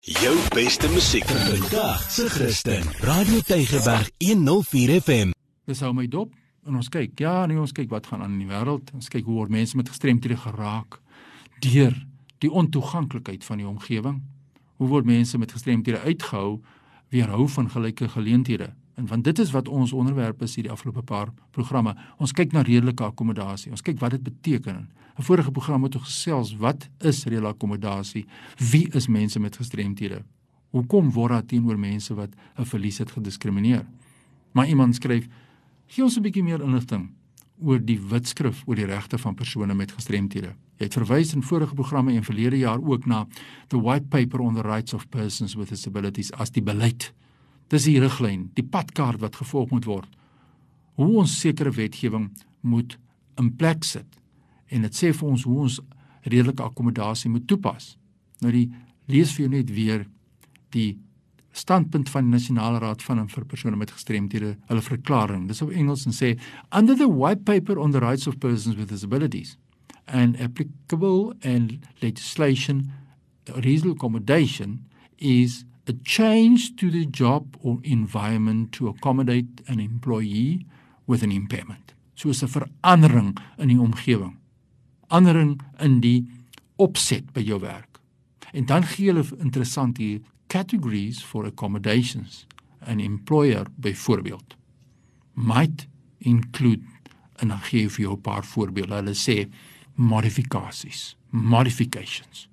Jou beste musiek vandag se Christen. Radio Tygerberg 104 FM. Dis hou my dop en ons kyk. Ja, nee, ons kyk wat gaan aan in die wêreld. Ons kyk hoe word mense met gestremthede geraak deur die ontoeganklikheid van die omgewing. Hoe word mense met gestremthede uitgehou weerhou van gelyke geleenthede? En want dit is wat ons onderwerp is hierdie afgelope paar programme. Ons kyk na redelike akkommodasie. Ons kyk wat dit beteken. 'n Vorige program het ons gesels wat is redelike akkommodasie? Wie is mense met gestremthede? Hoekom word daar teenoor mense wat 'n verlies het gediskrimineer? Maar iemand skryf: "Gee ons 'n bietjie meer inligting oor die wetskrif oor die regte van persone met gestremthede." Jy het verwys in vorige programme en verlede jaar ook na the white paper on the rights of persons with disabilities as die beleid Dis die riglyn, die padkaart wat gevolg moet word. Hoe ons sekere wetgewing moet in plek sit. En dit sê vir ons hoe ons redelike akkommodasie moet toepas. Nou die lees vir jou net weer die standpunt van die Nasionale Raad van vir persone met gestremthede, hulle verklaring. Dis op Engels en sê under the white paper on the rights of persons with disabilities and applicable and legislation reasonable accommodation is a change to the job or environment to accommodate an employee with an impairment. So 'n verandering in die omgewing. Verandering in die opset by jou werk. En dan gee hulle interessant hier categories for accommodations. An employer byvoorbeeld might include en dan gee vir jou 'n paar voorbeelde. Hulle sê modifikasies, modifications.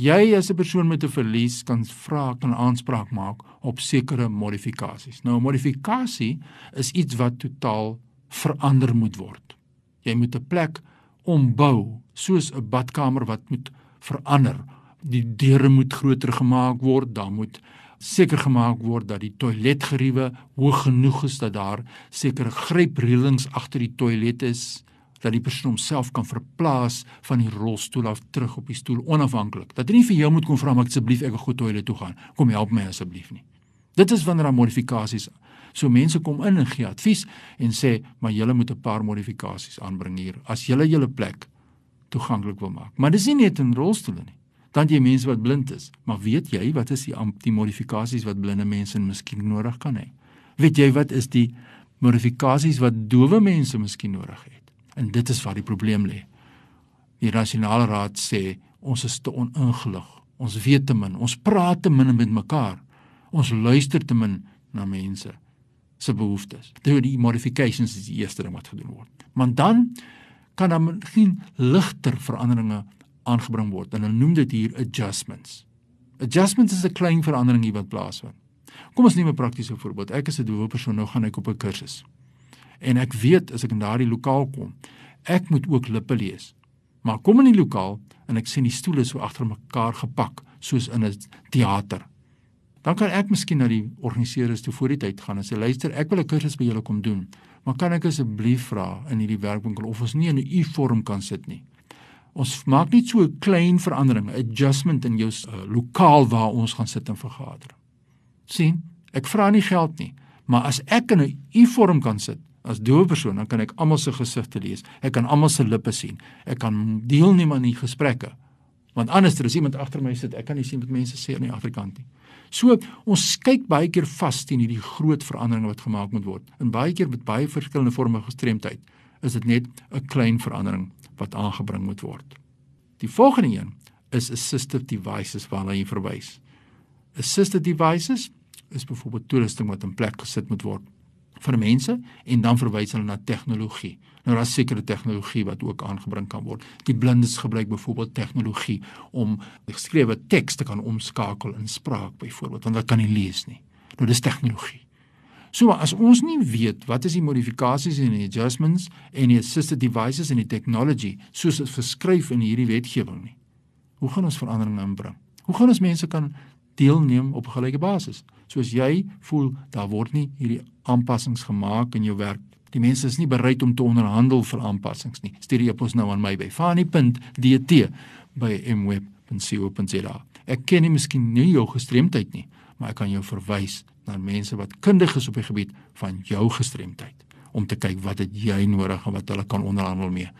Jy as 'n persoon met 'n verlies kan vra kan aanspraak maak op sekere modifikasies. Nou 'n modifikasie is iets wat totaal verander moet word. Jy moet 'n plek ombou, soos 'n badkamer wat moet verander. Die deure moet groter gemaak word, dan moet seker gemaak word dat die toiletgeriewe hoog genoeg is dat daar sekere grypreëlings agter die toilet is dat die persoon homself kan verplaas van die rolstoel af terug op die stoel onafhanklik. Dat hy nie vir jou moet kom vra maar asseblief ek wil gou toilet toe gaan. Kom help my asseblief nie. Dit is wanneer daar modifikasies so mense kom in en gee advies en sê maar julle moet 'n paar modifikasies aanbring hier as julle julle plek toeganklik wil maak. Maar dis nie net in rolstoele nie. Dan jy mense wat blind is, maar weet jy wat is die die modifikasies wat blinde mense miskien nodig kan hê? Weet jy wat is die modifikasies wat dowe mense miskien nodig het? En dit is waar die probleem lê. Die nasionale raad sê ons is te oningelig. Ons weet te min. Ons praat te min met mekaar. Ons luister te min na mense se behoeftes. Dit die modifications is die eerste ding wat gedoen word. Maar dan kan dan geen ligter veranderinge aangebring word en hulle noem dit hier adjustments. Adjustments is 'n klein verandering wat plaasvind. Kom ons neem 'n praktiese voorbeeld. Ek is 'n doewe persoon, nou gaan ek op 'n kursus. En ek weet as ek in daardie lokaal kom, ek moet ook lippe lees. Maar kom in die lokaal en ek sien die stoele so agter mekaar gepak soos in 'n teater. Dan kan ek miskien na die organiseerders toe voor die tyd gaan en sê luister, ek wil 'n kursus by julle kom doen. Maar kan ek asseblief vra in hierdie werkwinkel of ons nie in 'n U-vorm kan sit nie? Ons maak net so 'n klein verandering, adjustment in jou uh, lokaal waar ons gaan sit en vergader. sien? Ek vra nie geld nie, maar as ek in 'n U-vorm kan sit, As doewe persoon dan kan ek almal se gesigte lees. Ek kan almal se lippe sien. Ek kan deelneem aan die gesprekke. Want anders as iemand agter my sit, ek kan nie sien wat mense sê aan die agterkant nie. So ons kyk baie keer vas teen hierdie groot veranderinge wat gemaak moet word. En baie keer met baie verskillende vorme gestremdheid is dit net 'n klein verandering wat aangebring moet word. Die volgende een is assistive devices waarna jy verwys. Assistive devices is byvoorbeeld toerusting wat in plek gesit moet word vir mense en dan verwys hulle na tegnologie. Nou daar's sekere tegnologie wat ook aangebring kan word. Die blindes gebruik byvoorbeeld tegnologie om geskrewe teks te kan omskakel in spraak byvoorbeeld want hulle kan nie lees nie. Nou dis tegnologie. So as ons nie weet wat is die modifikasies en die adjustments en die assisted devices en die technology soos dit verskryf in hierdie wetgewing nie. Hoe gaan ons verandering inbring? Hoe gaan ons mense kan deelneem op 'n gelyke basis. Soos jy voel daar word nie hierdie aanpassings gemaak in jou werk. Die mense is nie bereid om te onderhandel vir aanpassings nie. Stuur jy pos nou aan my by fani.dt by mweb.co.za. Ek ken nie miskien nie jou gestremdheid nie, maar ek kan jou verwys na mense wat kundig is op die gebied van jou gestremdheid om te kyk wat het jy nodig en wat hulle kan onderhandel mee.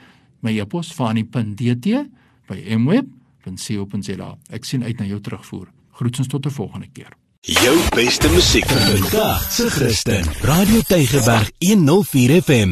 My e-pos fani.dt by mweb.co.za. Ek sien uit na jou terugvoer. Groetens tot 'n volgende keer. Jou beste musiek vandag se Christen. Radio Tygerberg 104 FM.